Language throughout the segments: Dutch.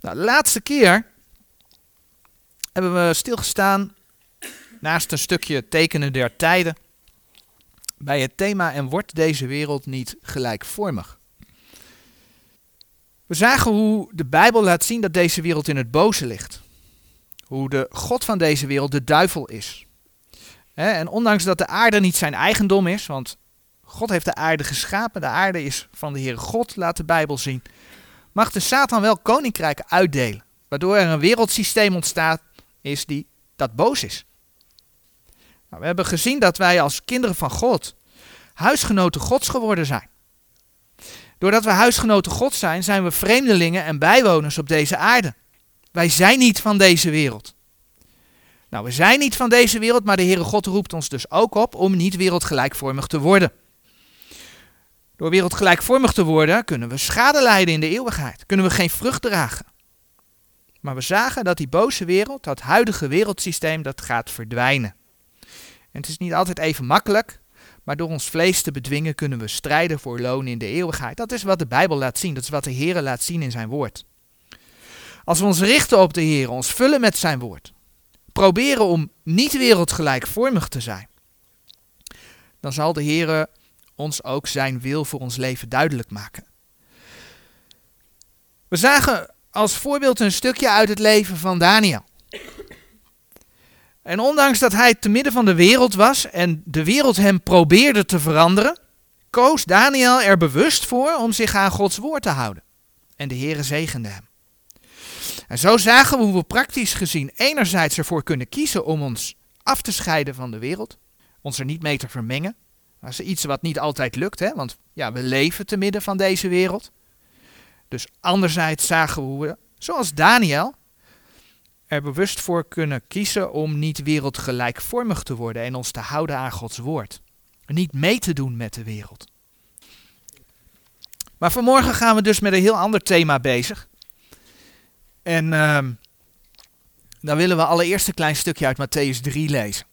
Nou, de laatste keer hebben we stilgestaan naast een stukje tekenen der tijden bij het thema en wordt deze wereld niet gelijkvormig. We zagen hoe de Bijbel laat zien dat deze wereld in het boze ligt. Hoe de God van deze wereld de duivel is. En ondanks dat de aarde niet zijn eigendom is, want God heeft de aarde geschapen, de aarde is van de Heere God, laat de Bijbel zien, mag de Satan wel koninkrijken uitdelen, waardoor er een wereldsysteem ontstaat is die dat boos is. Nou, we hebben gezien dat wij als kinderen van God huisgenoten Gods geworden zijn. Doordat we huisgenoten God zijn, zijn we vreemdelingen en bijwoners op deze aarde. Wij zijn niet van deze wereld. Nou, we zijn niet van deze wereld, maar de Heere God roept ons dus ook op om niet wereldgelijkvormig te worden. Door wereldgelijkvormig te worden kunnen we schade lijden in de eeuwigheid, kunnen we geen vrucht dragen. Maar we zagen dat die boze wereld, dat huidige wereldsysteem, dat gaat verdwijnen. En het is niet altijd even makkelijk, maar door ons vlees te bedwingen kunnen we strijden voor loon in de eeuwigheid. Dat is wat de Bijbel laat zien, dat is wat de Heer laat zien in zijn woord. Als we ons richten op de Heer, ons vullen met zijn woord, proberen om niet wereldgelijkvormig te zijn, dan zal de Heer ons ook zijn wil voor ons leven duidelijk maken. We zagen als voorbeeld een stukje uit het leven van Daniel. En ondanks dat hij te midden van de wereld was en de wereld hem probeerde te veranderen, koos Daniel er bewust voor om zich aan Gods woord te houden. En de Heere zegende hem. En zo zagen we hoe we praktisch gezien enerzijds ervoor kunnen kiezen om ons af te scheiden van de wereld, ons er niet mee te vermengen. Dat is iets wat niet altijd lukt, hè? want ja, we leven te midden van deze wereld. Dus anderzijds zagen we zoals Daniel, er bewust voor kunnen kiezen om niet wereldgelijkvormig te worden en ons te houden aan Gods woord. Niet mee te doen met de wereld. Maar vanmorgen gaan we dus met een heel ander thema bezig. En uh, dan willen we allereerst een klein stukje uit Matthäus 3 lezen.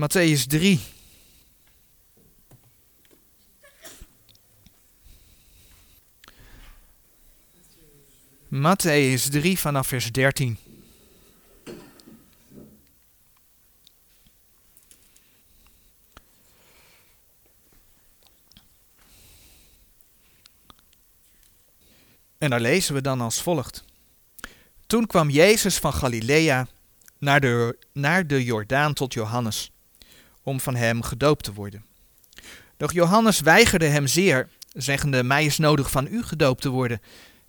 Matthäus 3. Matthäus 3 vanaf vers 13. En daar lezen we dan als volgt. Toen kwam Jezus van Galilea naar de, naar de Jordaan tot Johannes, om van hem gedoopt te worden. Doch Johannes weigerde hem zeer, zeggende, mij is nodig van u gedoopt te worden,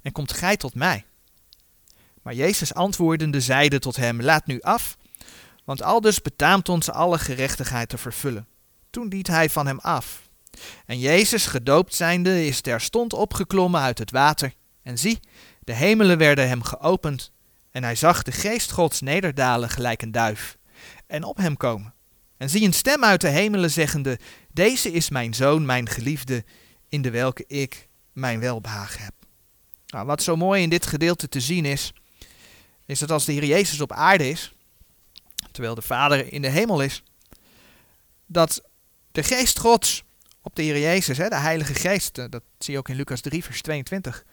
en komt gij tot mij? Maar Jezus antwoordende zeide tot hem, laat nu af, want aldus betaamt ons alle gerechtigheid te vervullen. Toen liet hij van hem af. En Jezus, gedoopt zijnde, is terstond opgeklommen uit het water. En zie, de hemelen werden hem geopend, en hij zag de geest Gods nederdalen gelijk een duif, en op hem komen. En zie een stem uit de hemelen zeggende, Deze is mijn zoon, mijn geliefde, in de welke ik mijn welbehagen heb. Nou, wat zo mooi in dit gedeelte te zien is, is dat als de Heer Jezus op aarde is, terwijl de Vader in de hemel is, dat de geest Gods op de Heer Jezus, hè, de Heilige Geest, eh, dat zie je ook in Lucas 3, vers 22,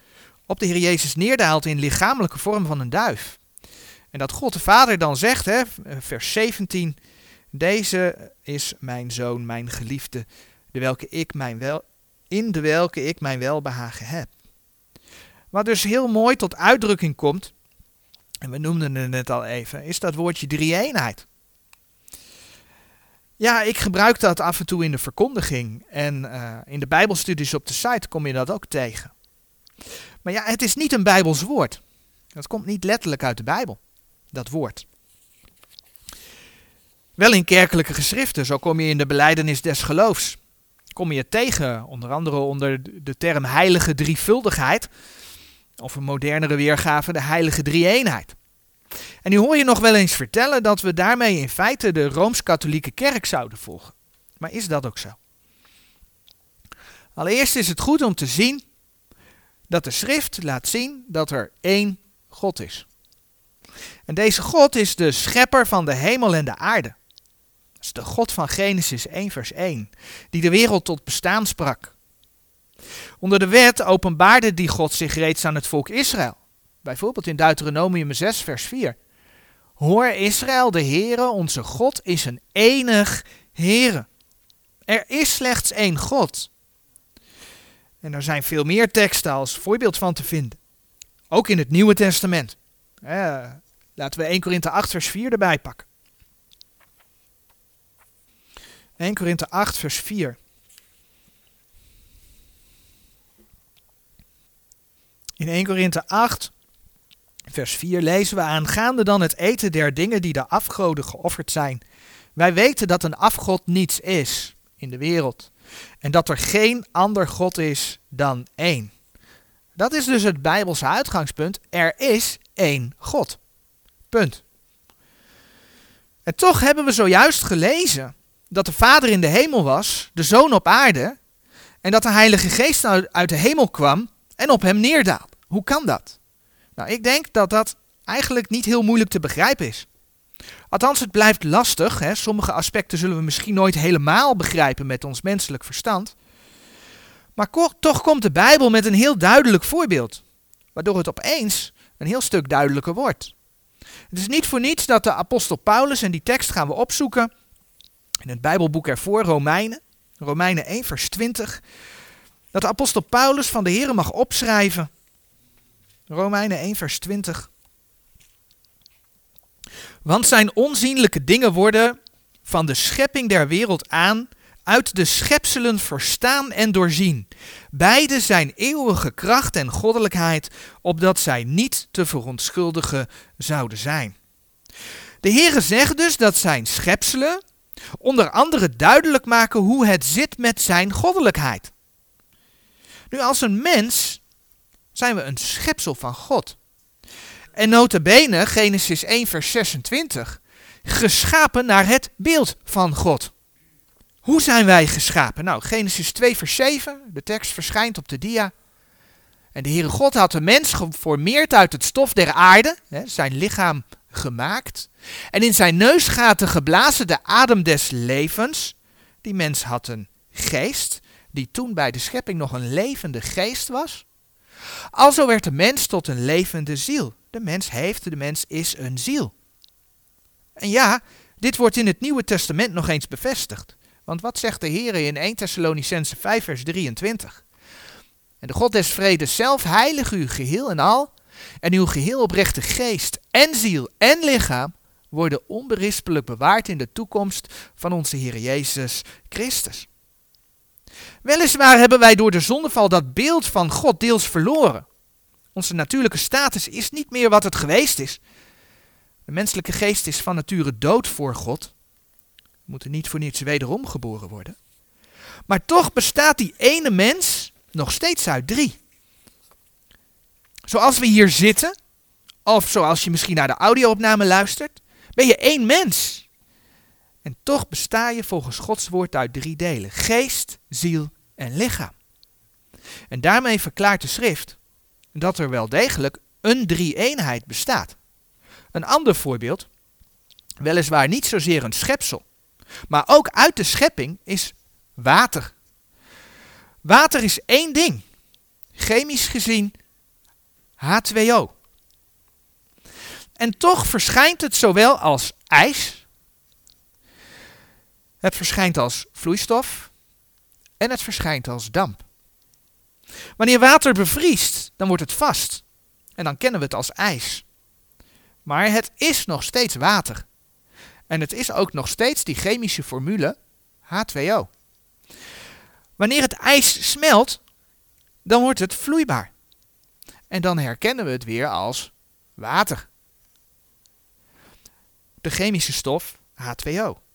op de Heer Jezus neerdaalt in lichamelijke vorm van een duif. En dat God de Vader dan zegt, hè, vers 17, deze is mijn zoon, mijn geliefde, ik wel, in de welke ik mijn welbehagen heb. Wat dus heel mooi tot uitdrukking komt, en we noemden het net al even, is dat woordje drie-eenheid. Ja, ik gebruik dat af en toe in de verkondiging en uh, in de Bijbelstudies op de site kom je dat ook tegen. Maar ja, het is niet een Bijbels woord. Dat komt niet letterlijk uit de Bijbel, dat woord. Wel in kerkelijke geschriften, zo kom je in de beleidenis des geloofs. Kom je tegen, onder andere onder de term heilige drievuldigheid, of een modernere weergave, de heilige drie-eenheid. En nu hoor je nog wel eens vertellen dat we daarmee in feite de Rooms-Katholieke Kerk zouden volgen. Maar is dat ook zo? Allereerst is het goed om te zien dat de schrift laat zien dat er één God is. En deze God is de schepper van de hemel en de aarde. De God van Genesis 1 vers 1, die de wereld tot bestaan sprak. Onder de wet openbaarde die God zich reeds aan het volk Israël. Bijvoorbeeld in Deuteronomium 6, vers 4. Hoor Israël, de Heere, onze God, is een enig Heere. Er is slechts één God. En er zijn veel meer teksten als voorbeeld van te vinden. Ook in het Nieuwe Testament. Eh, laten we 1 Korinthe 8 vers 4 erbij pakken. 1 Korinthe 8 vers 4. In 1 Korinthe 8 vers 4 lezen we aangaande dan het eten der dingen die de afgoden geofferd zijn. Wij weten dat een afgod niets is in de wereld en dat er geen ander God is dan één. Dat is dus het Bijbelse uitgangspunt. Er is één God. Punt. En toch hebben we zojuist gelezen dat de Vader in de hemel was, de Zoon op aarde, en dat de Heilige Geest uit de hemel kwam en op hem neerdaalde. Hoe kan dat? Nou, ik denk dat dat eigenlijk niet heel moeilijk te begrijpen is. Althans, het blijft lastig. Hè. Sommige aspecten zullen we misschien nooit helemaal begrijpen met ons menselijk verstand. Maar toch komt de Bijbel met een heel duidelijk voorbeeld, waardoor het opeens een heel stuk duidelijker wordt. Het is niet voor niets dat de apostel Paulus, en die tekst gaan we opzoeken in het Bijbelboek ervoor, Romeinen, Romeinen 1, vers 20, dat de apostel Paulus van de Heer mag opschrijven. Romeinen 1, vers 20. Want zijn onzienlijke dingen worden van de schepping der wereld aan uit de schepselen verstaan en doorzien. Beide zijn eeuwige kracht en goddelijkheid, opdat zij niet te verontschuldigen zouden zijn. De Heere zegt dus dat zijn schepselen onder andere duidelijk maken hoe het zit met zijn goddelijkheid. Nu, als een mens zijn we een schepsel van God. En notabene, Genesis 1 vers 26, geschapen naar het beeld van God. Hoe zijn wij geschapen? Nou, Genesis 2 vers 7, de tekst verschijnt op de dia. En de Heere God had de mens geformeerd uit het stof der aarde, hè, zijn lichaam gemaakt. En in zijn neusgaten geblazen de adem des levens. Die mens had een geest, die toen bij de schepping nog een levende geest was. Alzo werd de mens tot een levende ziel. De mens heeft, de mens is een ziel. En ja, dit wordt in het Nieuwe Testament nog eens bevestigd. Want wat zegt de Heer in 1 Thessalonicense 5 vers 23? En de God des vredes zelf heilig u geheel en al, en uw geheel oprechte geest en ziel en lichaam worden onberispelijk bewaard in de toekomst van onze Heer Jezus Christus. Weliswaar hebben wij door de zondeval dat beeld van God deels verloren. Onze natuurlijke status is niet meer wat het geweest is. De menselijke geest is van nature dood voor God. We moeten niet voor niets wederom geboren worden. Maar toch bestaat die ene mens nog steeds uit drie. Zoals we hier zitten, of zoals je misschien naar de audio-opname luistert, ben je één mens. En toch besta je volgens Gods woord uit drie delen: geest, ziel en lichaam. En daarmee verklaart de schrift dat er wel degelijk een drie-eenheid bestaat. Een ander voorbeeld, weliswaar niet zozeer een schepsel, maar ook uit de schepping is water. Water is één ding, chemisch gezien H2O. En toch verschijnt het zowel als ijs, het verschijnt als vloeistof en het verschijnt als damp. Wanneer water bevriest, dan wordt het vast en dan kennen we het als ijs. Maar het is nog steeds water. En het is ook nog steeds die chemische formule H2O. Wanneer het ijs smelt, dan wordt het vloeibaar. En dan herkennen we het weer als water. De chemische stof H2O.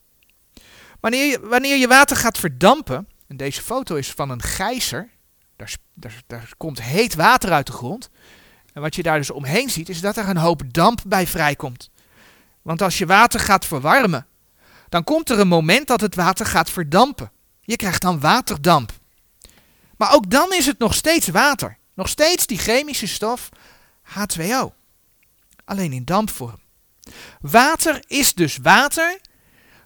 Wanneer je, wanneer je water gaat verdampen, en deze foto is van een gijzer, daar, daar, daar komt heet water uit de grond. En wat je daar dus omheen ziet, is dat er een hoop damp bij vrijkomt. Want als je water gaat verwarmen, dan komt er een moment dat het water gaat verdampen. Je krijgt dan waterdamp. Maar ook dan is het nog steeds water. Nog steeds die chemische stof H2O. Alleen in dampvorm. Water is dus water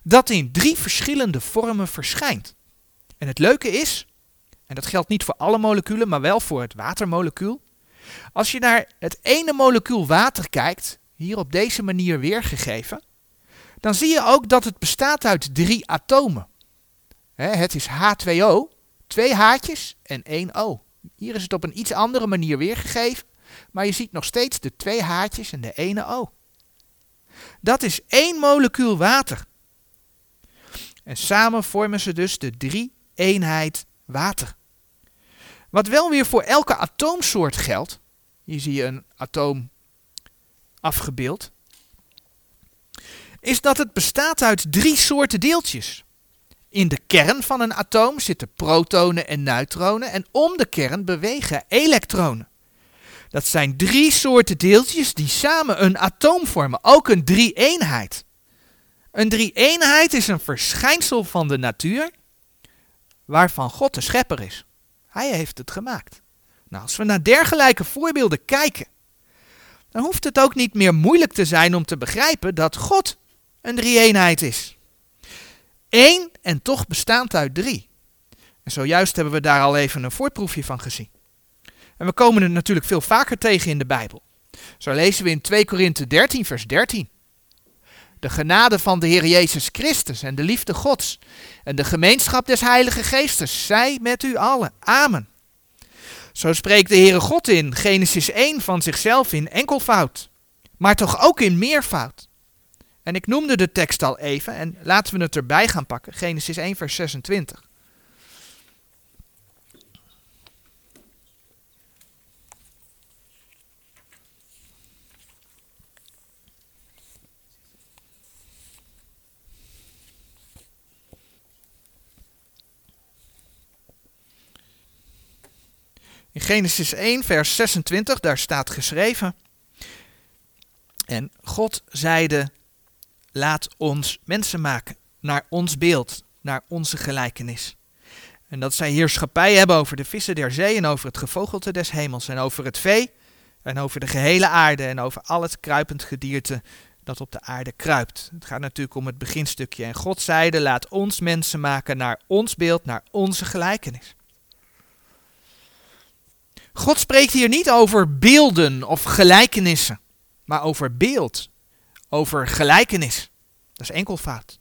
dat in drie verschillende vormen verschijnt. En het leuke is, En dat geldt niet voor alle moleculen, maar wel voor het watermolecuul. Als je naar het ene molecuul water kijkt, hier op deze manier weergegeven, dan zie je ook dat het bestaat uit drie atomen. het is H2O, twee haartjes en één O. Hier is het op een iets andere manier weergegeven, maar je ziet nog steeds de twee haartjes en de ene O. Dat is één molecuul water. En samen vormen ze dus de drie eenheid water. Wat wel weer voor elke atoomsoort geldt. Hier zie je een atoom afgebeeld. Is dat het bestaat uit drie soorten deeltjes. In de kern van een atoom zitten protonen en neutronen en om de kern bewegen elektronen. Dat zijn drie soorten deeltjes die samen een atoom vormen, ook een drie-eenheid. Een drie-eenheid is een verschijnsel van de natuur waarvan God de schepper is. Hij heeft het gemaakt. Nou, als we naar dergelijke voorbeelden kijken, dan hoeft het ook niet meer moeilijk te zijn om te begrijpen dat God een drie-eenheid is. Eén en toch bestaand uit drie. En zojuist hebben we daar al even een voorproefje van gezien. En we komen het natuurlijk veel vaker tegen in de Bijbel. Zo lezen we in 2 Korinthe 13, vers 13. De genade van de Heer Jezus Christus en de liefde Gods en de gemeenschap des Heilige Geestes zij met u allen. Amen. Zo spreekt de Heere God in Genesis 1 van zichzelf in enkelvoud, maar toch ook in meervoud. En ik noemde de tekst al even en laten we het erbij gaan pakken. Genesis 1 vers 26. In Genesis 1, vers 26, daar staat geschreven. En God zeide, laat ons mensen maken, naar ons beeld, naar onze gelijkenis. En dat zij heerschappij hebben over de vissen der zee en over het gevogelte des hemels en over het vee en over de gehele aarde en over al het kruipend gedierte dat op de aarde kruipt. Het gaat natuurlijk om het beginstukje. En God zeide, laat ons mensen maken naar ons beeld, naar onze gelijkenis. God spreekt hier niet over beelden of gelijkenissen, maar over beeld, over gelijkenis. Dat is enkelvoud.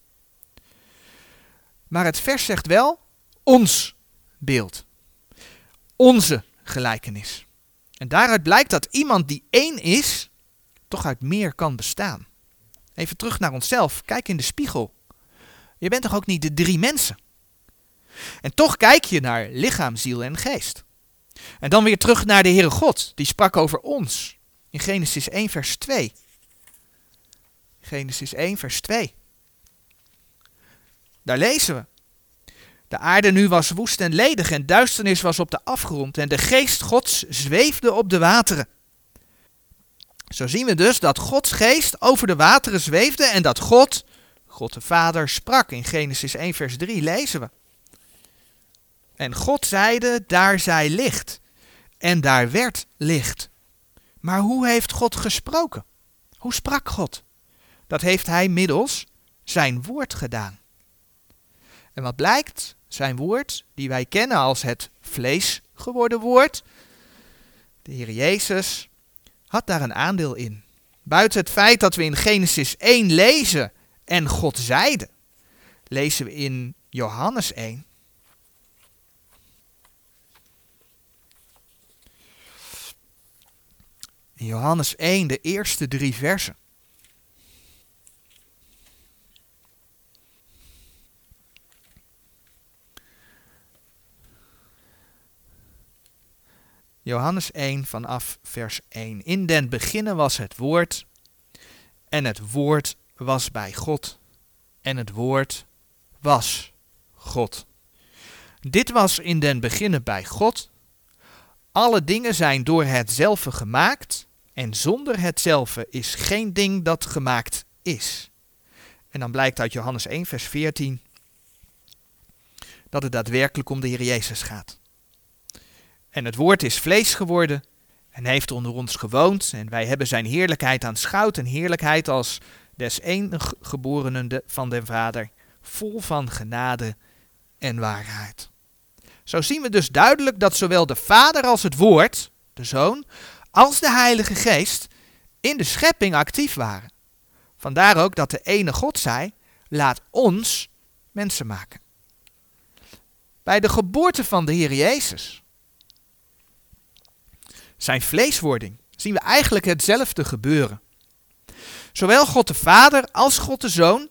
Maar het vers zegt wel ons beeld, onze gelijkenis. En daaruit blijkt dat iemand die één is, toch uit meer kan bestaan. Even terug naar onszelf, kijk in de spiegel. Je bent toch ook niet de drie mensen? En toch kijk je naar lichaam, ziel en geest. En dan weer terug naar de Heere God, die sprak over ons. In Genesis 1, vers 2. Genesis 1, vers 2. Daar lezen we. De aarde nu was woest en ledig en duisternis was op de afgrond en de geest Gods zweefde op de wateren. Zo zien we dus dat Gods geest over de wateren zweefde en dat God, God de Vader, sprak. In Genesis 1, vers 3 lezen we. En God zeide, daar zij licht. En daar werd licht. Maar hoe heeft God gesproken? Hoe sprak God? Dat heeft hij middels zijn woord gedaan. En wat blijkt? Zijn woord, die wij kennen als het vlees geworden woord. De Heer Jezus had daar een aandeel in. Buiten het feit dat we in Genesis 1 lezen en God zeide, lezen we in Johannes 1 In Johannes 1, de eerste drie versen. Johannes 1 vanaf vers 1. In den beginnen was het woord en het woord was bij God en het woord was God. Dit was in den beginnen bij God. Alle dingen zijn door hetzelfde gemaakt en zonder hetzelfde is geen ding dat gemaakt is. En dan blijkt uit Johannes 1, vers 14 dat het daadwerkelijk om de Heer Jezus gaat. En het woord is vlees geworden en heeft onder ons gewoond. En wij hebben zijn heerlijkheid aanschouwd. Een heerlijkheid als des eniggeborenen van den Vader, vol van genade en waarheid. Zo zien we dus duidelijk dat zowel de Vader als het Woord, de Zoon, als de Heilige Geest in de schepping actief waren. Vandaar ook dat de ene God zei: laat ons mensen maken. Bij de geboorte van de Heer Jezus, zijn vleeswording, zien we eigenlijk hetzelfde gebeuren. Zowel God de Vader als God de Zoon,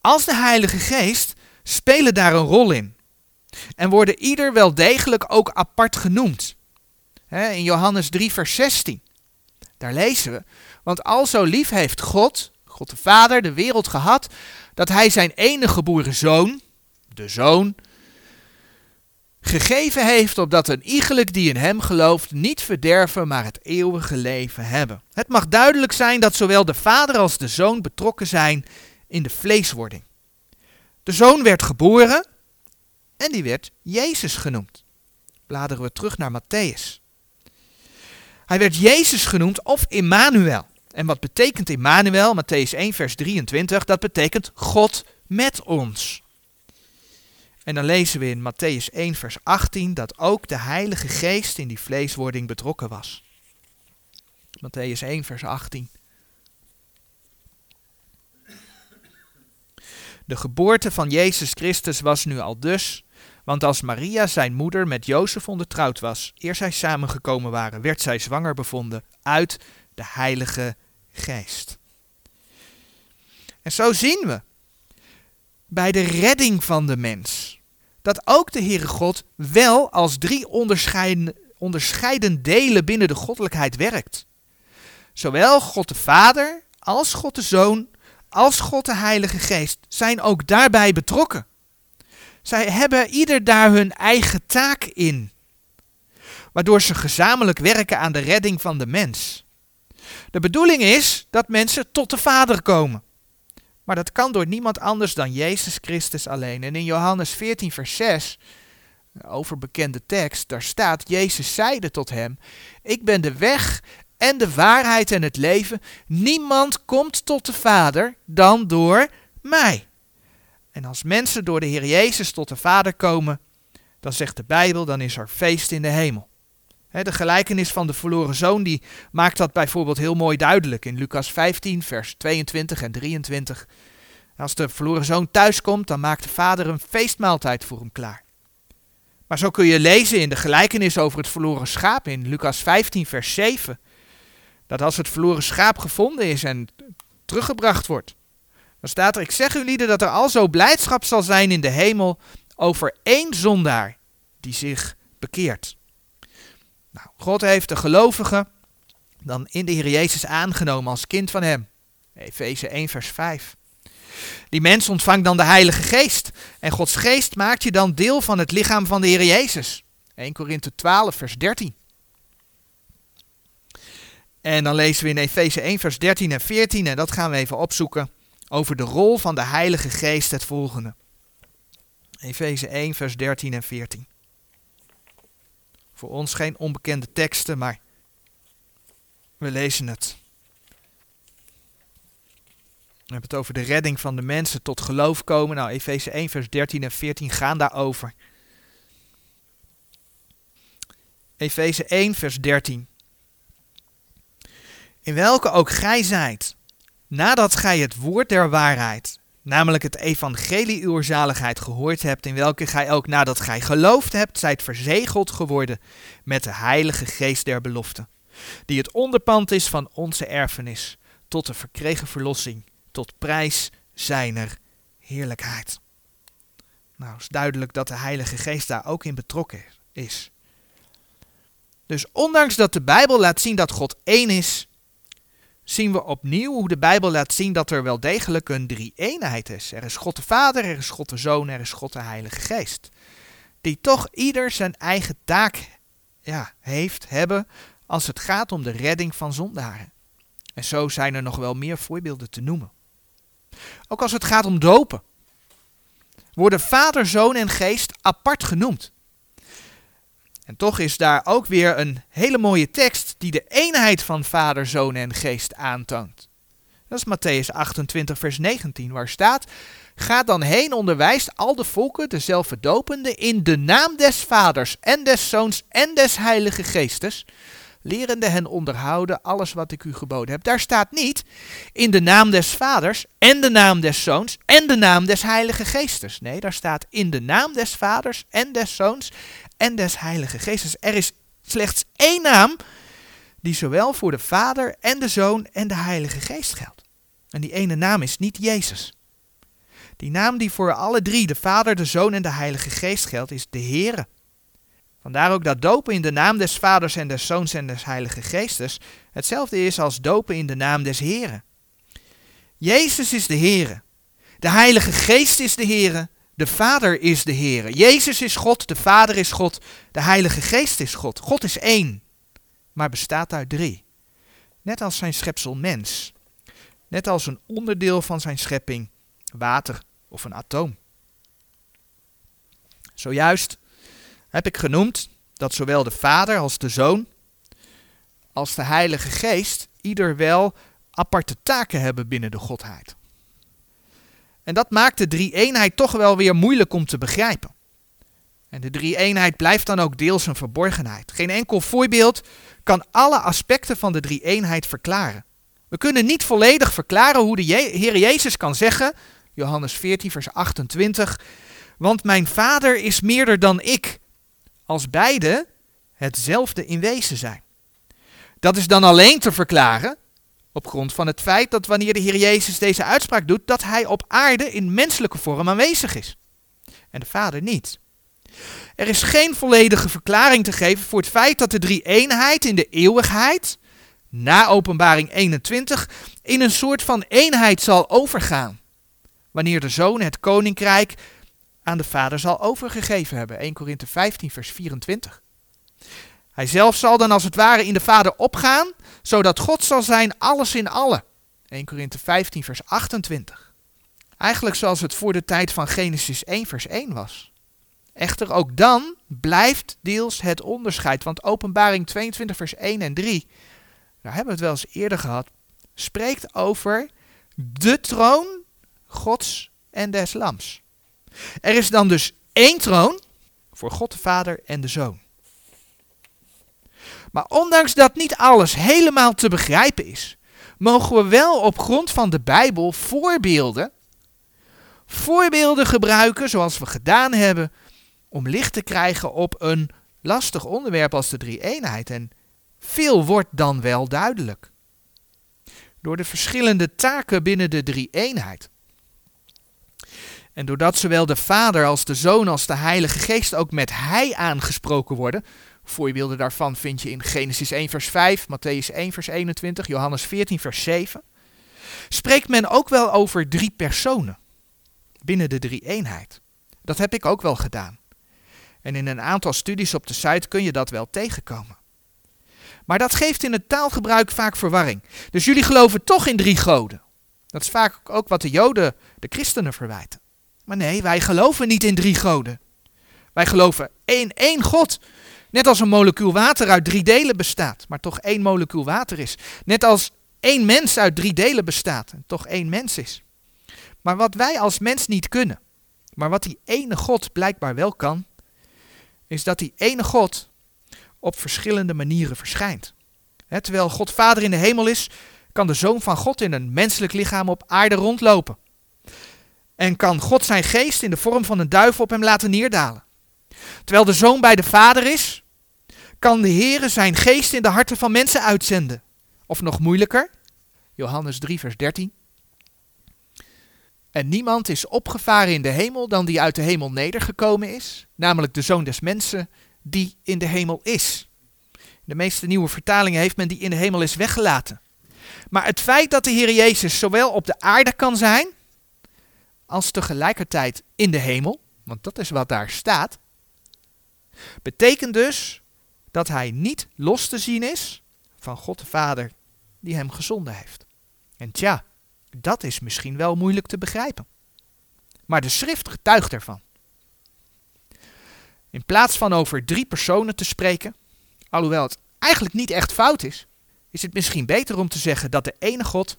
als de Heilige Geest spelen daar een rol in. En worden ieder wel degelijk ook apart genoemd. in Johannes 3, vers 16. Daar lezen we. Want al zo lief heeft God, God de Vader, de wereld gehad, dat hij zijn enige geboren zoon, de zoon, gegeven heeft opdat een iegelijk die in hem gelooft niet verderven, maar het eeuwige leven hebben. Het mag duidelijk zijn dat zowel de vader als de zoon betrokken zijn in de vleeswording. De zoon werd geboren en die werd Jezus genoemd. Bladeren we terug naar Matthäus. Hij werd Jezus genoemd of Immanuel. En wat betekent Immanuel? Matthäus 1 vers 23, dat betekent God met ons. En dan lezen we in Matthäus 1 vers 18 dat ook de Heilige Geest in die vleeswording betrokken was. Matthäus 1 vers 18. De geboorte van Jezus Christus was nu al dus, want als Maria zijn moeder met Jozef ondertrouwd was, eer zij samengekomen waren, werd zij zwanger bevonden uit de Heilige Geest. En zo zien we bij de redding van de mens dat ook de Heere God wel als drie onderscheiden, delen binnen de goddelijkheid werkt. Zowel God de Vader als God de Zoon als God de Heilige Geest zijn ook daarbij betrokken. Zij hebben ieder daar hun eigen taak in, waardoor ze gezamenlijk werken aan de redding van de mens. De bedoeling is dat mensen tot de Vader komen. Maar dat kan door niemand anders dan Jezus Christus alleen. En in Johannes 14, vers 6, overbekende tekst, daar staat: Jezus zeide tot hem: Ik ben de weg en de waarheid en het leven. Niemand komt tot de Vader dan door mij. En als mensen door de Heer Jezus tot de Vader komen, dan zegt de Bijbel, dan is er feest in de hemel. De gelijkenis van de verloren zoon die maakt dat bijvoorbeeld heel mooi duidelijk in Lucas 15, vers 22 en 23. Als de verloren zoon thuiskomt, dan maakt de vader een feestmaaltijd voor hem klaar. Maar zo kun je lezen in de gelijkenis over het verloren schaap in Lucas 15, vers 7. Dat als het verloren schaap gevonden is en teruggebracht wordt, dan staat er: Ik zeg u lieden dat er al zo blijdschap zal zijn in de hemel over één zondaar die zich bekeert. Nou, God heeft de gelovigen dan in de Heer Jezus aangenomen als kind van hem. Efeze 1 vers 5. Die mens ontvangt dan de Heilige Geest. En Gods Geest maakt je dan deel van het lichaam van de Heer Jezus. 1 Korinthe 12 vers 13. En dan lezen we in Efeze 1 vers 13 en 14 en dat gaan we even opzoeken over de rol van de Heilige Geest het volgende. Efeze 1 vers 13 en 14. Voor ons geen onbekende teksten, maar we lezen het. We hebben het over de redding van de mensen tot geloof komen. Nou, Efeze 1, vers 13 en 14 gaan daarover. Efeze 1, vers 13. In welke ook gij zijt, nadat gij het woord der waarheid, namelijk het evangelie uw zaligheid gehoord hebt, in welke gij ook nadat gij geloofd hebt, zijt verzegeld geworden met de heilige geest der belofte, die het onderpand is van onze erfenis, tot de verkregen verlossing, tot prijs zijner heerlijkheid. Nou, is duidelijk dat de heilige geest daar ook in betrokken is. Dus ondanks dat de Bijbel laat zien dat God één is, zien we opnieuw hoe de Bijbel laat zien dat er wel degelijk een drie-eenheid is. Er is God de Vader, er is God de Zoon, er is God de Heilige Geest. Die toch ieder zijn eigen taak ja, heeft, hebben, als het gaat om de redding van zondaren. En zo zijn er nog wel meer voorbeelden te noemen. Ook als het gaat om dopen, worden Vader, Zoon en Geest apart genoemd. En toch is daar ook weer een hele mooie tekst die de eenheid van Vader, Zoon en Geest aantoont. Dat is Matthäus 28, vers 19, waar staat: Ga dan heen, onderwijst al de volken, dopende, in de naam des Vaders en des Zoons en des Heilige Geestes, lerende hen onderhouden alles wat ik u geboden heb. Daar staat niet in de naam des Vaders en de naam des Zoons en de naam des Heilige Geestes. Nee, daar staat in de naam des Vaders en des Zoons en des Heilige Geestes. Er is slechts één naam die zowel voor de Vader en de Zoon en de Heilige Geest geldt. En die ene naam is niet Jezus. Die naam die voor alle drie, de Vader, de Zoon en de Heilige Geest geldt, is de Heere. Vandaar ook dat dopen in de naam des Vaders en des Zoons en des Heilige Geestes hetzelfde is als dopen in de naam des Heeren. Jezus is de Heere. De Heilige Geest is de Heere. De Vader is de Heere. Jezus is God, de Vader is God, de Heilige Geest is God. God is één, maar bestaat uit drie. Net als zijn schepsel mens. Net als een onderdeel van zijn schepping, water of een atoom. Zojuist heb ik genoemd dat zowel de Vader als de Zoon als de Heilige Geest ieder wel aparte taken hebben binnen de Godheid. En dat maakt de drie-eenheid toch wel weer moeilijk om te begrijpen. En de drie-eenheid blijft dan ook deels een verborgenheid. Geen enkel voorbeeld kan alle aspecten van de drie-eenheid verklaren. We kunnen niet volledig verklaren hoe de Heer Jezus kan zeggen, Johannes 14, vers 28, want mijn Vader is meerder dan ik als beide hetzelfde in wezen zijn. Dat is dan alleen te verklaren op grond van het feit dat wanneer de Heer Jezus deze uitspraak doet, dat hij op aarde in menselijke vorm aanwezig is. En de Vader niet. Er is geen volledige verklaring te geven voor het feit dat de drie eenheid in de eeuwigheid, na openbaring 21, in een soort van eenheid zal overgaan. Wanneer de Zoon het koninkrijk aan de Vader zal overgegeven hebben. 1 Korinthe 15, vers 24. Hij zelf zal dan als het ware in de Vader opgaan, zodat God zal zijn alles in alle. 1 Korinthe 15, vers 28. Eigenlijk zoals het voor de tijd van Genesis 1, vers 1 was. Echter ook dan blijft deels het onderscheid, want Openbaring 22, vers 1 en 3, daar hebben we het wel eens eerder gehad, spreekt over de troon Gods en des Lams. Er is dan dus één troon voor God de Vader en de Zoon. Maar ondanks dat niet alles helemaal te begrijpen is, mogen we wel op grond van de Bijbel voorbeelden, voorbeelden gebruiken zoals we gedaan hebben, om licht te krijgen op een lastig onderwerp als de drie-eenheid. En veel wordt dan wel duidelijk. Door de verschillende taken binnen de drie-eenheid. En doordat zowel de Vader als de Zoon als de Heilige Geest ook met Hij aangesproken worden, voorbeelden daarvan vind je in Genesis 1 vers 5, Matthäus 1 vers 21, Johannes 14 vers 7, spreekt men ook wel over drie personen binnen de drie eenheid. Dat heb ik ook wel gedaan. En in een aantal studies op de site kun je dat wel tegenkomen. Maar dat geeft in het taalgebruik vaak verwarring. Dus jullie geloven toch in drie goden. Dat is vaak ook wat de Joden de christenen verwijten. Maar nee, wij geloven niet in drie goden. Wij geloven één, één God. Net als een molecuul water uit drie delen bestaat, maar toch één molecuul water is. Net als één mens uit drie delen bestaat en toch één mens is. Maar wat wij als mens niet kunnen, maar wat die ene God blijkbaar wel kan, is dat die ene God op verschillende manieren verschijnt. terwijl God Vader in de hemel is, kan de Zoon van God in een menselijk lichaam op aarde rondlopen en kan God zijn geest in de vorm van een duif op hem laten neerdalen. Terwijl de zoon bij de vader is, kan de Heere zijn geest in de harten van mensen uitzenden. Of nog moeilijker, Johannes 3, vers 13. En niemand is opgevaren in de hemel dan die uit de hemel nedergekomen is, namelijk de zoon des mensen die in de hemel is. De meeste nieuwe vertalingen heeft men die in de hemel is weggelaten. Maar het feit dat de Heer Jezus zowel op de aarde kan zijn, als tegelijkertijd in de hemel, want dat is wat daar staat, betekent dus dat hij niet los te zien is van God de Vader die hem gezonden heeft. En tja, dat is misschien wel moeilijk te begrijpen. Maar de schrift getuigt ervan. In plaats van over drie personen te spreken, alhoewel het eigenlijk niet echt fout is, is het misschien beter om te zeggen dat de ene God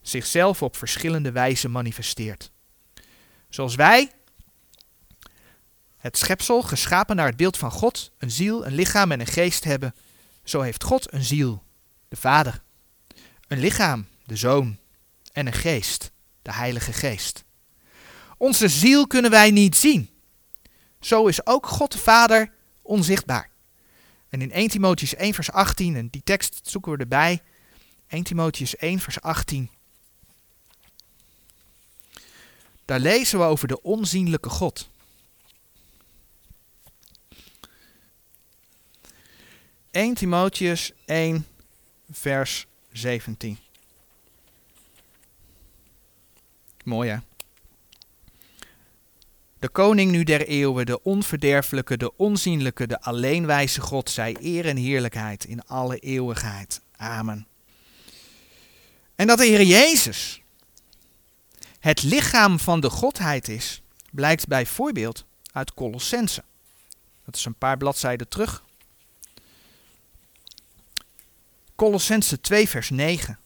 zichzelf op verschillende wijzen manifesteert. Zoals wij, het schepsel, geschapen naar het beeld van God, een ziel, een lichaam en een geest hebben, zo heeft God een ziel, de Vader, een lichaam, de Zoon, en een geest, de Heilige Geest. Onze ziel kunnen wij niet zien. Zo is ook God de Vader onzichtbaar. En in 1 Timotheus 1 vers 18, en die tekst zoeken we erbij, 1 Timotheus 1 vers 18. Daar lezen we over de onzienlijke God. ...1 Timotheus 1 vers 17. Mooi hè? De koning nu der eeuwen, de onverderfelijke, de onzienlijke, de alleenwijze God, zij eer en heerlijkheid in alle eeuwigheid. Amen. En dat de Heer Jezus het lichaam van de Godheid is, blijkt bij voorbeeld uit Colossense. Dat is een paar bladzijden terug. Colossense 2 vers 9.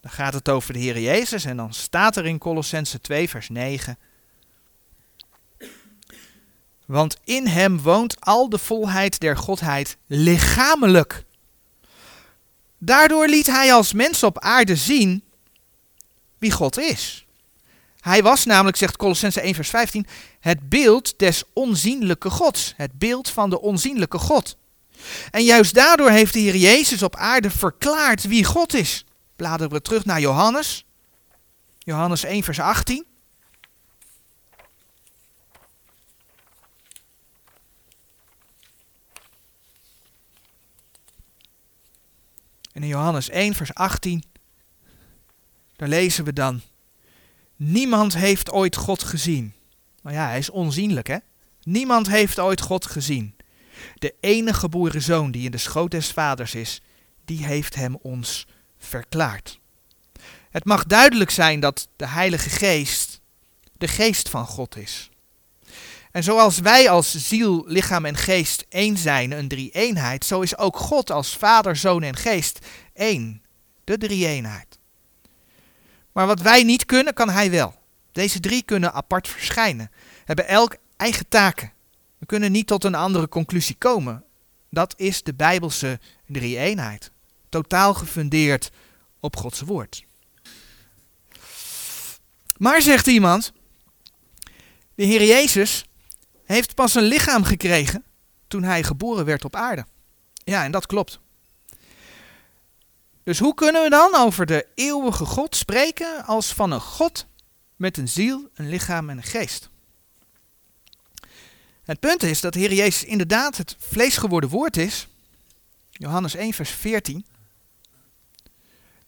Dan gaat het over de Heer Jezus en dan staat er in Colossense 2 vers 9. Want in hem woont al de volheid der Godheid lichamelijk. Daardoor liet hij als mens op aarde zien wie God is. Hij was namelijk, zegt Colossense 1 vers 15, het beeld des onzienlijke Gods. Het beeld van de onzienlijke God. En juist daardoor heeft de Heer Jezus op aarde verklaard wie God is. Bladeren we terug naar Johannes. Johannes 1 vers 18. En in Johannes 1, vers 18, daar lezen we dan: Niemand heeft ooit God gezien. Nou ja, hij is onzienlijk, hè? Niemand heeft ooit God gezien. De enige geboren zoon die in de schoot des vaders is, die heeft hem ons verklaard. Het mag duidelijk zijn dat de Heilige Geest de geest van God is. En zoals wij als ziel, lichaam en geest één zijn, een drie-eenheid, zo is ook God als Vader, Zoon en Geest één, de drie-eenheid. Maar wat wij niet kunnen, kan Hij wel. Deze drie kunnen apart verschijnen, hebben elk eigen taken. We kunnen niet tot een andere conclusie komen. Dat is de Bijbelse drie-eenheid, totaal gefundeerd op Gods woord. Maar zegt iemand, de Heer Jezus heeft pas een lichaam gekregen toen hij geboren werd op aarde. Ja, en dat klopt. Dus hoe kunnen we dan over de eeuwige God spreken als van een God met een ziel, een lichaam en een geest? Het punt is dat de Heer Jezus inderdaad het vleesgeworden woord is. Johannes 1, vers 14.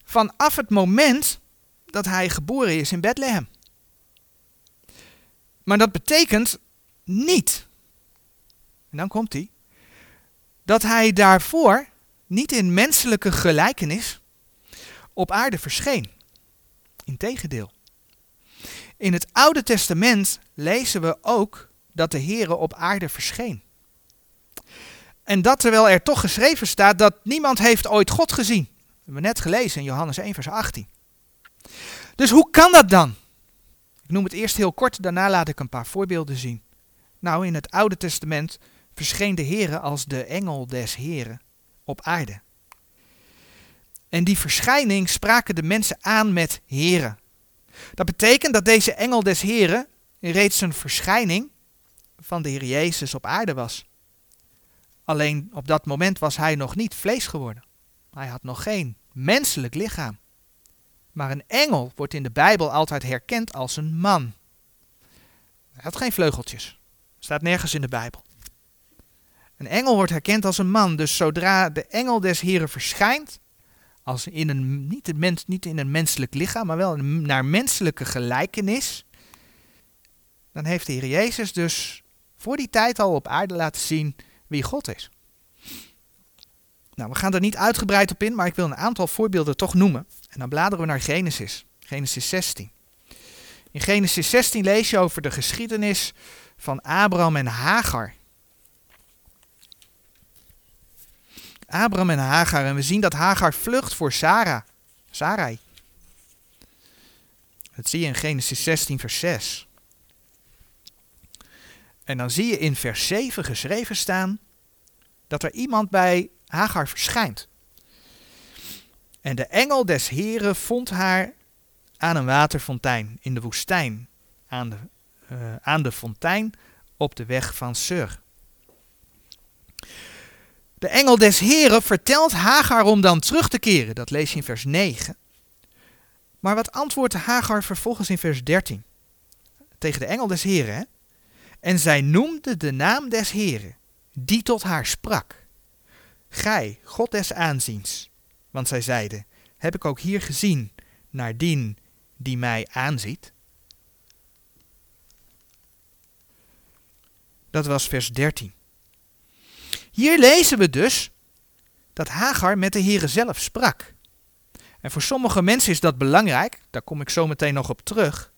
Vanaf het moment dat hij geboren is in Bethlehem. Maar dat betekent niet, en dan komt hij, dat hij daarvoor niet in menselijke gelijkenis op aarde verscheen. Integendeel. In het Oude Testament lezen we ook dat de Heere op aarde verscheen. En dat terwijl er toch geschreven staat dat niemand heeft ooit God gezien. Dat hebben we net gelezen in Johannes 1 vers 18. Dus hoe kan dat dan? Ik noem het eerst heel kort, daarna laat ik een paar voorbeelden zien. Nou, in het Oude Testament verscheen de Heere als de engel des Heren op aarde. En die verschijning spraken de mensen aan met Heren. Dat betekent dat deze engel des Heren reeds een verschijning van de Heer Jezus op aarde was. Alleen op dat moment was hij nog niet vlees geworden. Hij had nog geen menselijk lichaam. Maar een engel wordt in de Bijbel altijd herkend als een man. Hij had geen vleugeltjes. Staat nergens in de Bijbel. Een engel wordt herkend als een man. Dus zodra de engel des Heren verschijnt, als in een, niet, een mens, niet in een menselijk lichaam, maar wel naar menselijke gelijkenis, dan heeft de Heer Jezus dus voor die tijd al op aarde laten zien wie God is. Nou, we gaan er niet uitgebreid op in, maar ik wil een aantal voorbeelden toch noemen. En dan bladeren we naar Genesis, Genesis 16. In Genesis 16 lees je over de geschiedenis van Abraham en Hagar. Abraham en Hagar. En we zien dat Hagar vlucht voor Sarah. Sarai. Dat zie je in Genesis 16, vers 6. En dan zie je in vers 7 geschreven staan dat er iemand bij Hagar verschijnt. En de engel des Heren vond haar aan een waterfontein in de woestijn, aan de, uh, aan de fontein op de weg van Sur. De engel des Heren vertelt Hagar om dan terug te keren. Dat lees je in vers 9. Maar wat antwoordt Hagar vervolgens in vers 13? Tegen de engel des Heren. Hè? En zij noemde de naam des Heren, die tot haar sprak. Gij, God des aanziens. Want zij zeiden, heb ik ook hier gezien naar dien die mij aanziet? Dat was vers 13. Hier lezen we dus dat Hagar met de Heere zelf sprak. En voor sommige mensen is dat belangrijk, daar kom ik zo meteen nog op terug.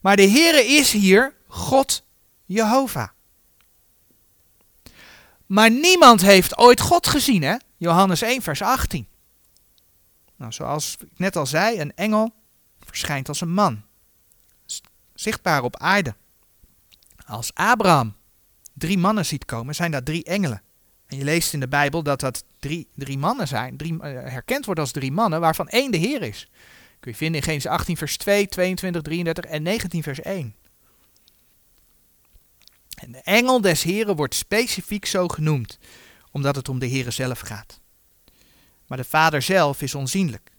Maar de Heere is hier God Jehovah. Maar niemand heeft ooit God gezien, hè? Johannes 1, vers 18. Nou, zoals ik net al zei, een engel verschijnt als een man. Zichtbaar op aarde. Als Abraham drie mannen ziet komen, zijn dat drie engelen. En je leest in de Bijbel dat dat drie, drie mannen zijn, drie, uh, herkend wordt als drie mannen, waarvan één de Heer is. Kun je vinden in Genesis 18 vers 2, 22, 33 en 19 vers 1. En de engel des Heren wordt specifiek zo genoemd, omdat het om de Heere zelf gaat. Maar de Vader zelf is onzienlijk.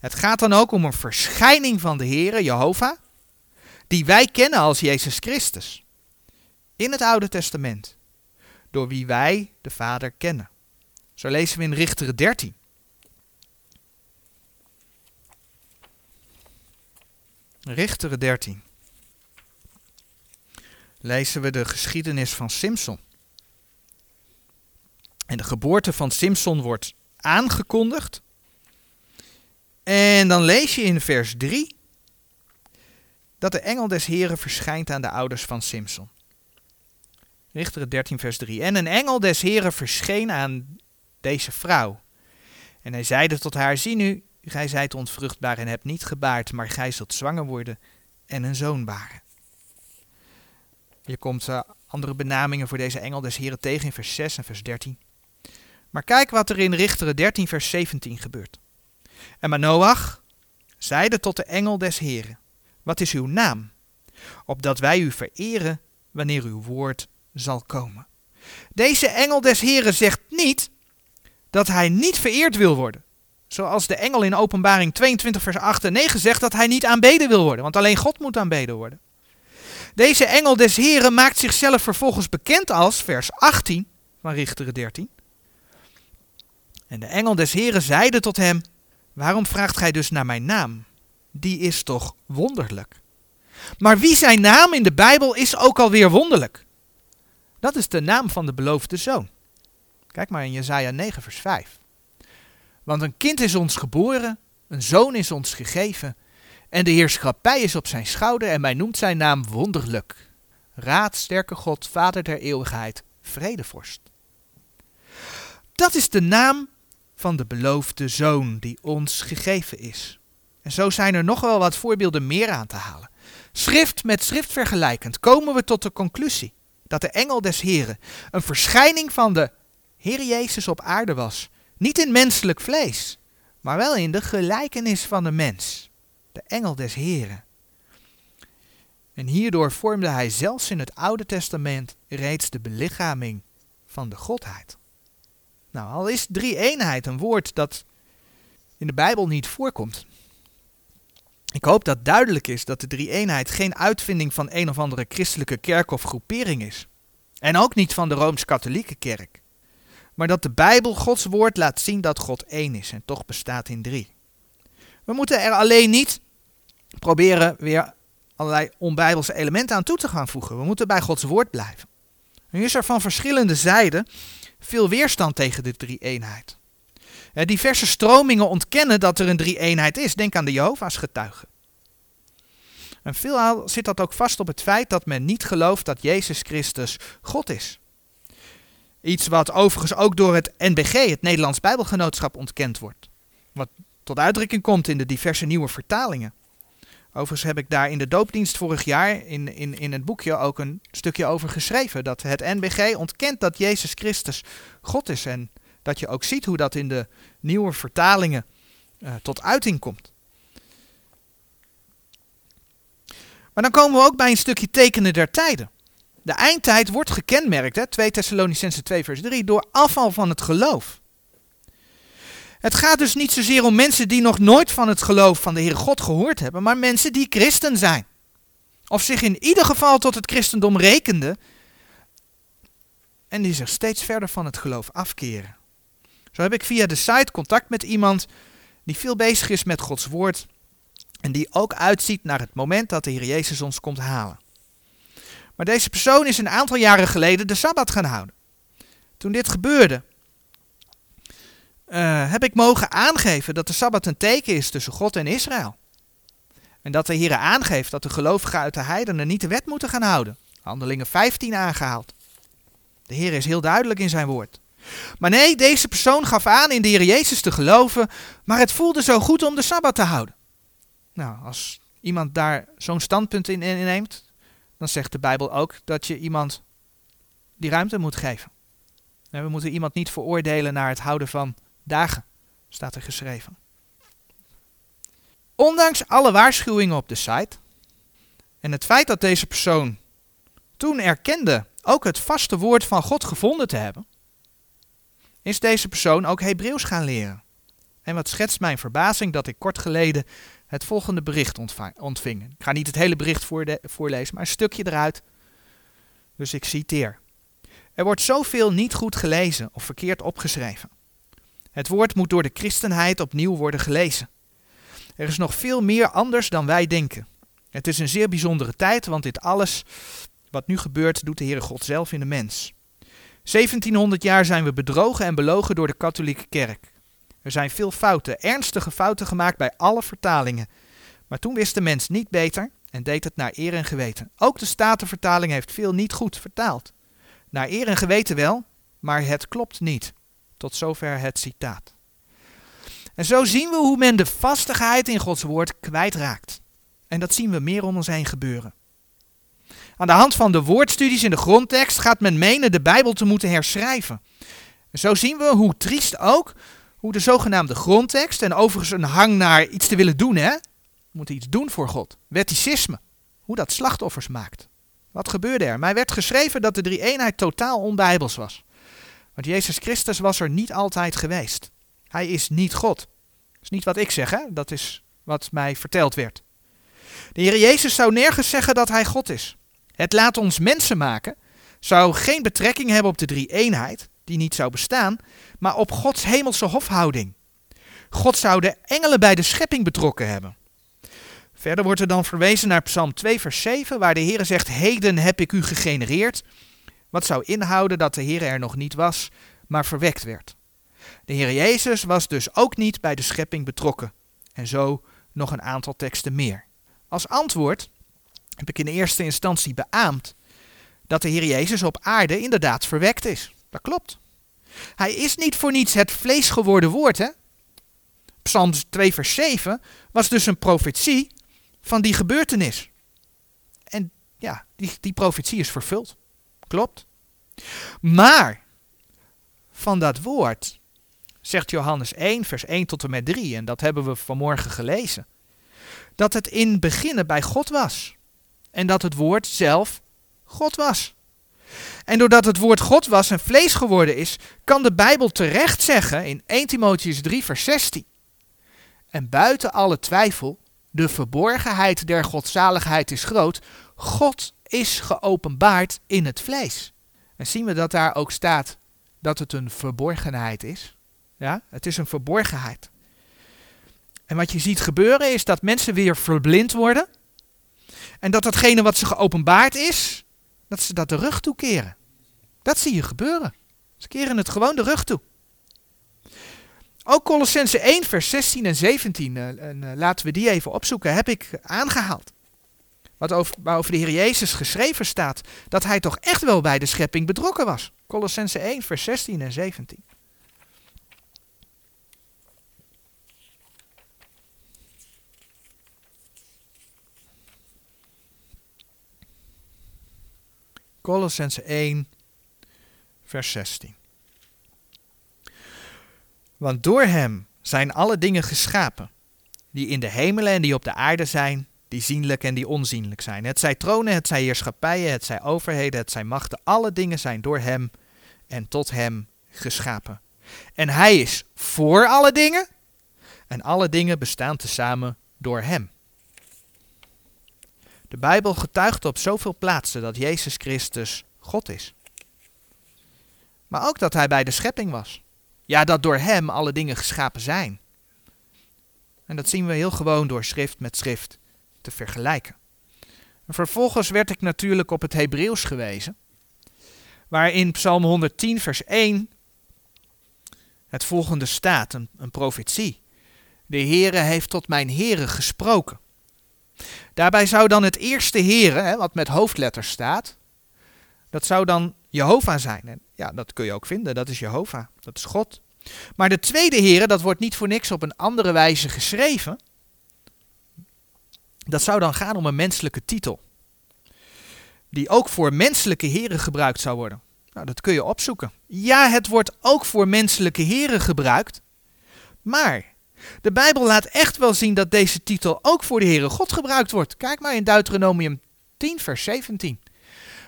Het gaat dan ook om een verschijning van de Heere, Jehovah, die wij kennen als Jezus Christus. In het Oude Testament door wie wij de Vader kennen. Zo lezen we in Richteren 13. Richteren 13. Lezen we de geschiedenis van Simson. En de geboorte van Simson wordt aangekondigd. En dan lees je in vers 3 dat de engel des Heren verschijnt aan de ouders van Simson. Richteren 13, vers 3. En een engel des Heren verscheen aan deze vrouw. En hij zeide tot haar: Zie nu, gij zijt ontvruchtbaar en hebt niet gebaard, maar gij zult zwanger worden en een zoon baren. Je komt uh, andere benamingen voor deze engel des Heren tegen in vers 6 en vers 13. Maar kijk wat er in Richteren 13, vers 17 gebeurt. En Manoach zeide tot de engel des Heren: Wat is uw naam? Opdat wij u vereren wanneer uw woord zal komen. Deze engel des Heren zegt niet dat hij niet vereerd wil worden. Zoals de engel in Openbaring 22, vers 8 en 9 zegt dat hij niet aanbeden wil worden, want alleen God moet aanbeden worden. Deze engel des Heren maakt zichzelf vervolgens bekend als, vers 18 van Richteren 13. En de engel des Heren zeide tot hem, waarom vraagt gij dus naar mijn naam? Die is toch wonderlijk. Maar wie zijn naam in de Bijbel is ook alweer wonderlijk. Dat is de naam van de beloofde zoon. Kijk maar in Jesaja 9 vers 5. Want een kind is ons geboren, een zoon is ons gegeven, en de heerschappij is op zijn schouder en mij noemt zijn naam wonderlijk. Raad, sterke God, Vader der eeuwigheid, vredevorst. Dat is de naam van de beloofde zoon die ons gegeven is. En zo zijn er nog wel wat voorbeelden meer aan te halen. Schrift met schrift vergelijkend komen we tot de conclusie dat de engel des Heren een verschijning van de Heer Jezus op aarde was. Niet in menselijk vlees, maar wel in de gelijkenis van de mens. De engel des Heren. En hierdoor vormde hij zelfs in het Oude Testament reeds de belichaming van de Godheid. Nou, al is drie eenheid een woord dat in de Bijbel niet voorkomt, ik hoop dat duidelijk is dat de drie-eenheid geen uitvinding van een of andere christelijke kerk of groepering is. En ook niet van de Rooms-Katholieke kerk. Maar dat de Bijbel Gods woord laat zien dat God één is en toch bestaat in drie. We moeten er alleen niet proberen weer allerlei onbijbelse elementen aan toe te gaan voegen. We moeten bij Gods woord blijven. Nu is er van verschillende zijden veel weerstand tegen de drie-eenheid. Eh, diverse stromingen ontkennen dat er een drie-eenheid is. Denk aan de Jehovah's getuigen. En veelal zit dat ook vast op het feit dat men niet gelooft dat Jezus Christus God is. Iets wat overigens ook door het NBG, het Nederlands Bijbelgenootschap, ontkend wordt. Wat tot uitdrukking komt in de diverse nieuwe vertalingen. Overigens heb ik daar in de doopdienst vorig jaar in, in, in het boekje ook een stukje over geschreven. Dat het NBG ontkent dat Jezus Christus God is. En dat je ook ziet hoe dat in de nieuwe vertalingen uh, tot uiting komt. Maar dan komen we ook bij een stukje tekenen der tijden. De eindtijd wordt gekenmerkt, hè, 2 Thessalonicense 2 vers 3, door afval van het geloof. Het gaat dus niet zozeer om mensen die nog nooit van het geloof van de Heere God gehoord hebben, maar mensen die christen zijn. Of zich in ieder geval tot het christendom rekenden en die zich steeds verder van het geloof afkeren. Zo heb ik via de site contact met iemand die veel bezig is met Gods woord en die ook uitziet naar het moment dat de Heer Jezus ons komt halen. Maar deze persoon is een aantal jaren geleden de Sabbat gaan houden. Toen dit gebeurde, uh, heb ik mogen aangeven dat de Sabbat een teken is tussen God en Israël. En dat de Heer aangeeft dat de gelovigen uit de heidenen niet de wet moeten gaan houden. Handelingen 15 aangehaald. De Heer is heel duidelijk in zijn woord. Maar nee, deze persoon gaf aan in de Heer Jezus te geloven, maar het voelde zo goed om de Sabbat te houden. Nou, als iemand daar zo'n standpunt in inneemt, dan zegt de Bijbel ook dat je iemand die ruimte moet geven. we moeten iemand niet veroordelen naar het houden van dagen, staat er geschreven. Ondanks alle waarschuwingen op de site en het feit dat deze persoon toen erkende ook het vaste woord van God gevonden te hebben, is deze persoon ook Hebreeuws gaan leren. En wat schetst mijn verbazing dat ik kort geleden het volgende bericht ontving. Ik ga niet het hele bericht voorlezen, maar een stukje eruit. Dus ik citeer. Er wordt zoveel niet goed gelezen of verkeerd opgeschreven. Het woord moet door de christenheid opnieuw worden gelezen. Er is nog veel meer anders dan wij denken. Het is een zeer bijzondere tijd, want dit alles wat nu gebeurt, doet de Heere God zelf in de mens. 1700 jaar zijn we bedrogen en belogen door de katholieke kerk. Er zijn veel fouten, ernstige fouten gemaakt bij alle vertalingen. Maar toen wist de mens niet beter en deed het naar eer en geweten. Ook de Statenvertaling heeft veel niet goed vertaald. Naar eer en geweten wel, maar het klopt niet. Tot zover het citaat. En zo zien we hoe men de vastigheid in Gods woord kwijtraakt. En dat zien we meer om ons heen gebeuren. Aan de hand van de woordstudies in de grondtekst gaat men menen de Bijbel te moeten herschrijven. En zo zien we hoe triest ook hoe de zogenaamde grondtekst en overigens een hang naar iets te willen doen, hè? We moeten iets doen voor God. Wetticisme. Hoe dat slachtoffers maakt. Wat gebeurde er? Mij werd geschreven dat de drie eenheid totaal onbijbels was. Want Jezus Christus was er niet altijd geweest. Hij is niet God. Dat is niet wat ik zeg, hè? Dat is wat mij verteld werd. De Heer Jezus zou nergens zeggen dat hij God is. Het laat ons mensen maken zou geen betrekking hebben op de drie eenheid, die niet zou bestaan, maar op Gods hemelse hofhouding. God zou de engelen bij de schepping betrokken hebben. Verder wordt er dan verwezen naar Psalm 2, vers 7, waar de Heer zegt: Heden heb ik u gegenereerd. Wat zou inhouden dat de Heer er nog niet was, maar verwekt werd. De Heer Jezus was dus ook niet bij de schepping betrokken. En zo nog een aantal teksten meer. Als antwoord heb ik in eerste instantie beaamd dat de Heer Jezus op aarde inderdaad verwekt is. Dat klopt. Hij is niet voor niets het vlees geworden woord. Hè? Psalm 2 vers 7 was dus een profetie van die gebeurtenis. En ja, die, die profetie is vervuld. Klopt. Maar van dat woord zegt Johannes 1 vers 1 tot en met 3, en dat hebben we vanmorgen gelezen, dat het in het begin bij God was. En dat het woord zelf God was. En doordat het woord God was en vlees geworden is, kan de Bijbel terecht zeggen in 1 Timotheus 3, vers 16. En buiten alle twijfel, de verborgenheid der godzaligheid is groot. God is geopenbaard in het vlees. En zien we dat daar ook staat dat het een verborgenheid is? Ja, het is een verborgenheid. En wat je ziet gebeuren is dat mensen weer verblind worden. En dat datgene wat ze geopenbaard is, dat ze dat de rug toekeren. Dat zie je gebeuren. Ze keren het gewoon de rug toe. Ook Colossense 1, vers 16 en 17, uh, eh, en, uh, laten we die even opzoeken, heb ik aangehaald wat over, waarover de Heer Jezus geschreven staat, dat hij toch echt wel bij de schepping betrokken was. Colossense 1, vers 16 en 17. Colossense 1, vers 16. Want door hem zijn alle dingen geschapen, die in de hemelen en die op de aarde zijn, die zienlijk en die onzienlijk zijn. Het zij tronen, het zij heerschappijen, het zij overheden, het zij machten, alle dingen zijn door hem en tot hem geschapen. En hij is voor alle dingen en alle dingen bestaan tezamen door hem. De Bijbel getuigt op zoveel plaatsen dat Jezus Christus God is. Maar ook dat hij bij de schepping was. Ja, dat door hem alle dingen geschapen zijn. En dat zien we heel gewoon door schrift met schrift te vergelijken. En vervolgens werd ik natuurlijk op het Hebreeuws gewezen, waar in Psalm 110, vers 1 het volgende staat, een, profetie. De Heere heeft tot mijn Heere gesproken. Daarbij zou dan het eerste Heere, hè, wat met hoofdletters staat, dat zou dan Jehovah zijn. Ja, dat kun je ook vinden, dat is Jehovah, dat is God. Maar de tweede Heere, dat wordt niet voor niks op een andere wijze geschreven. Dat zou dan gaan om een menselijke titel. Die ook voor menselijke heren gebruikt zou worden. Nou, dat kun je opzoeken. Ja, het wordt ook voor menselijke heren gebruikt. Maar de Bijbel laat echt wel zien dat deze titel ook voor de Heere God gebruikt wordt. Kijk maar in Deuteronomium 10, vers 17.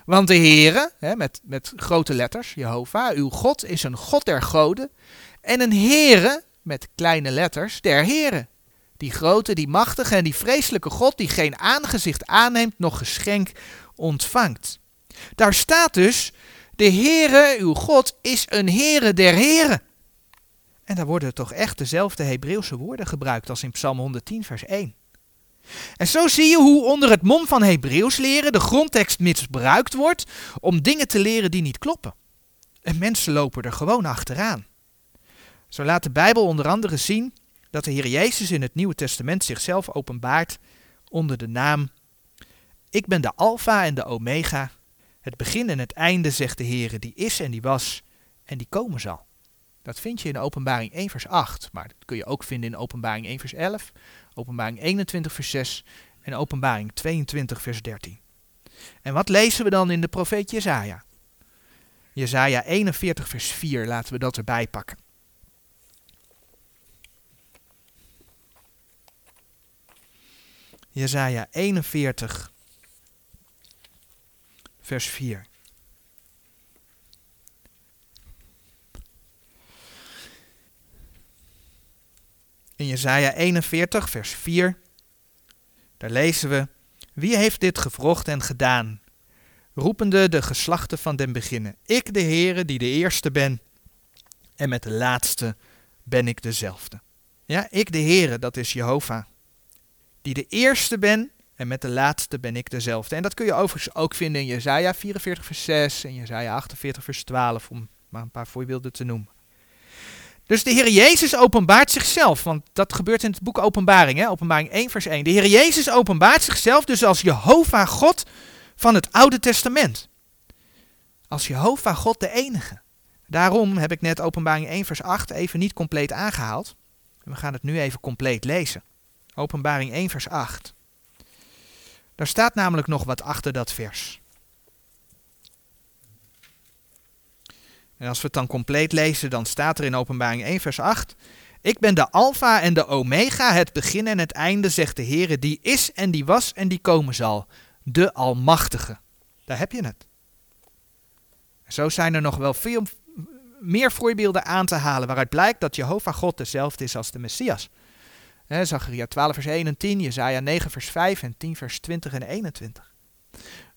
Want de Heere, hè, met, met grote letters, Jehovah, uw God is een God der goden. En een Heere, met kleine letters, der Heren. Die grote, die machtige en die vreselijke God die geen aangezicht aanneemt, nog geschenk ontvangt. Daar staat dus, de Heere, uw God, is een Heere der Heren. En daar worden toch echt dezelfde Hebreeuwse woorden gebruikt als in Psalm 110, vers 1. En zo zie je hoe onder het mom van Hebreeuws leren de grondtekst misbruikt wordt om dingen te leren die niet kloppen. En mensen lopen er gewoon achteraan. Zo laat de Bijbel onder andere zien dat de Heer Jezus in het Nieuwe Testament zichzelf openbaart onder de naam Ik ben de Alpha en de Omega, het begin en het einde, zegt de Heer, die is en die was en die komen zal. Dat vind je in Openbaring 1 vers 8, maar dat kun je ook vinden in Openbaring 1 vers 11, Openbaring 21 vers 6 en Openbaring 22 vers 13. En wat lezen we dan in de profeet Jezaja? Jezaja 41 vers 4, laten we dat erbij pakken. Jezaja 41 vers 4. In Jesaja 41, vers 4, daar lezen we, Wie heeft dit gevrocht en gedaan? Roepende de geslachten van den beginnen. Ik de Heere die de eerste ben, en met de laatste ben ik dezelfde. Ja, ik de Heere, dat is Jehovah. Die de eerste ben, en met de laatste ben ik dezelfde. En dat kun je overigens ook vinden in Jesaja 44, vers 6 en Jesaja 48, vers 12, om maar een paar voorbeelden te noemen. Dus de Heer Jezus openbaart zichzelf, want dat gebeurt in het boek Openbaring, hè? Openbaring 1 vers 1. De Heer Jezus openbaart zichzelf dus als Jehovah God van het Oude Testament. Als Jehovah God de enige. Daarom heb ik net Openbaring 1 vers 8 even niet compleet aangehaald. We gaan het nu even compleet lezen. Openbaring 1 vers 8. Daar staat namelijk nog wat achter dat vers. En als we het dan compleet lezen, dan staat er in Openbaring 1, vers 8. Ik ben de Alpha en de Omega, het begin en het einde, zegt de Heer, die is en die was en die komen zal. De Almachtige. Daar heb je het. Zo zijn er nog wel veel meer voorbeelden aan te halen waaruit blijkt dat Jehovah God dezelfde is als de Messias. Zacharia 12 vers 1 en 10, Jezaja 9 vers 5 en 10 vers 20 en 21.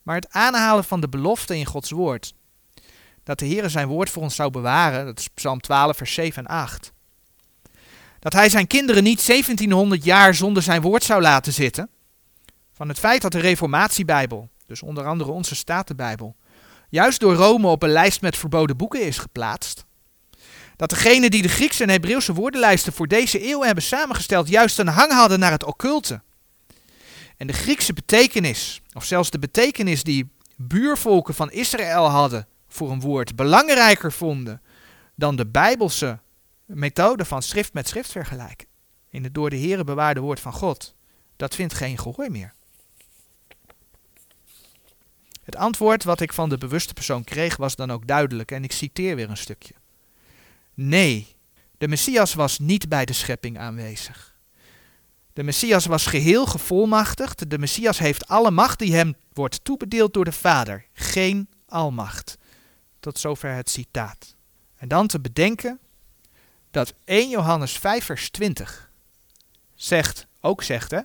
Maar het aanhalen van de belofte in Gods woord dat de Heer zijn woord voor ons zou bewaren. Dat is Psalm 12, vers 7 en 8. Dat hij zijn kinderen niet 1700 jaar zonder zijn woord zou laten zitten. Van het feit dat de Reformatiebijbel, dus onder andere onze Statenbijbel, juist door Rome op een lijst met verboden boeken is geplaatst. Dat degenen die de Griekse en Hebreeuwse woordenlijsten voor deze eeuw hebben samengesteld, juist een hang hadden naar het occulte. En de Griekse betekenis, of zelfs de betekenis die buurvolken van Israël hadden, voor een woord belangrijker vonden dan de bijbelse methode van schrift met schrift vergelijken. In het door de Here bewaarde woord van God. Dat vindt geen gehoor meer. Het antwoord wat ik van de bewuste persoon kreeg was dan ook duidelijk en ik citeer weer een stukje. Nee, de Messias was niet bij de schepping aanwezig. De Messias was geheel gevolmachtigd. De Messias heeft alle macht die hem wordt toebedeeld door de Vader. Geen almacht. Tot zover het citaat. En dan te bedenken dat 1 Johannes 5 vers 20 zegt, ook zegt hè,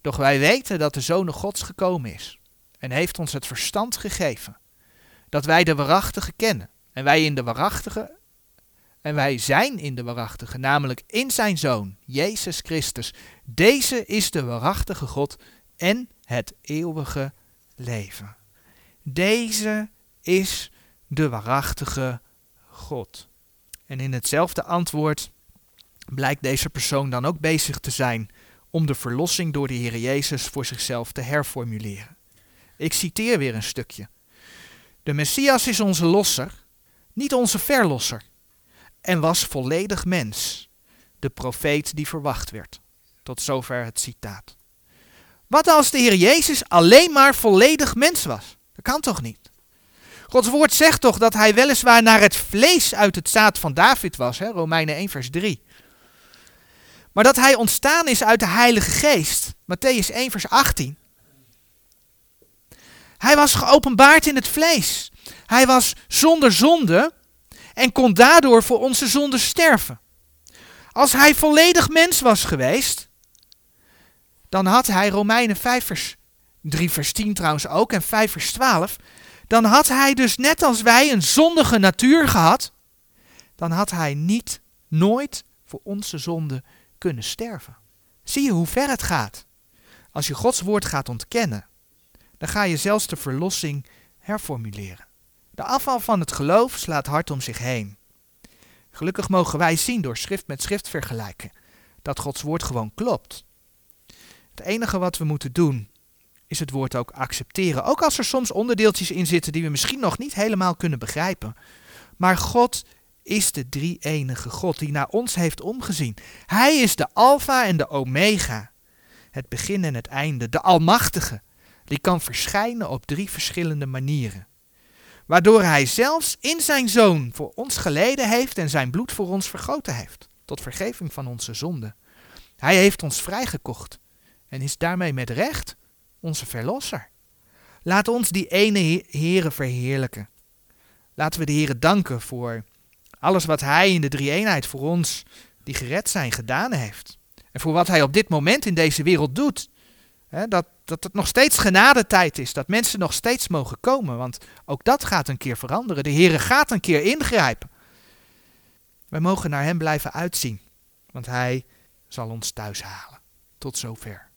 doch wij weten dat de Zoon Gods gekomen is en heeft ons het verstand gegeven, dat wij de waarachtige kennen en wij in de waarachtige en wij zijn in de waarachtige, namelijk in zijn Zoon, Jezus Christus. Deze is de waarachtige God en het eeuwige leven. Deze is de waarachtige God. En in hetzelfde antwoord blijkt deze persoon dan ook bezig te zijn om de verlossing door de Heer Jezus voor zichzelf te herformuleren. Ik citeer weer een stukje. De Messias is onze losser, niet onze verlosser, en was volledig mens, de profeet die verwacht werd. Tot zover het citaat. Wat als de Heer Jezus alleen maar volledig mens was? Dat kan toch niet? Gods woord zegt toch dat hij weliswaar naar het vlees uit het zaad van David was, hè? Romeinen 1 vers 3. Maar dat hij ontstaan is uit de Heilige Geest, Matthäus 1 vers 18. Hij was geopenbaard in het vlees. Hij was zonder zonde en kon daardoor voor onze zonde sterven. Als hij volledig mens was geweest, dan had hij Romeinen 5 vers 3 vers 10 trouwens ook en 5 vers 12, dan had hij dus net als wij een zondige natuur gehad, dan had hij niet, nooit voor onze zonde kunnen sterven. Zie je hoe ver het gaat? Als je Gods woord gaat ontkennen, dan ga je zelfs de verlossing herformuleren. De afval van het geloof slaat hard om zich heen. Gelukkig mogen wij zien door schrift met schrift vergelijken dat Gods woord gewoon klopt. Het enige wat we moeten doen is het woord ook accepteren. Ook als er soms onderdeeltjes in zitten die we misschien nog niet helemaal kunnen begrijpen. Maar God is de drie enige God die naar ons heeft omgezien. Hij is de Alpha en de Omega. Het begin en het einde. De Almachtige. Die kan verschijnen op drie verschillende manieren. Waardoor hij zelfs in zijn zoon voor ons geleden heeft en zijn bloed voor ons vergoten heeft. Tot vergeving van onze zonden. Hij heeft ons vrijgekocht en is daarmee met recht onze verlosser. Laat ons die ene Heere verheerlijken. Laten we de Heere danken voor alles wat Hij in de drie-eenheid voor ons, die gered zijn, gedaan heeft. En voor wat Hij op dit moment in deze wereld doet. Dat, dat het nog steeds genadetijd is, dat mensen nog steeds mogen komen, want ook dat gaat een keer veranderen. De Heere gaat een keer ingrijpen. Wij mogen naar Hem blijven uitzien, want Hij zal ons thuis halen. Tot zover.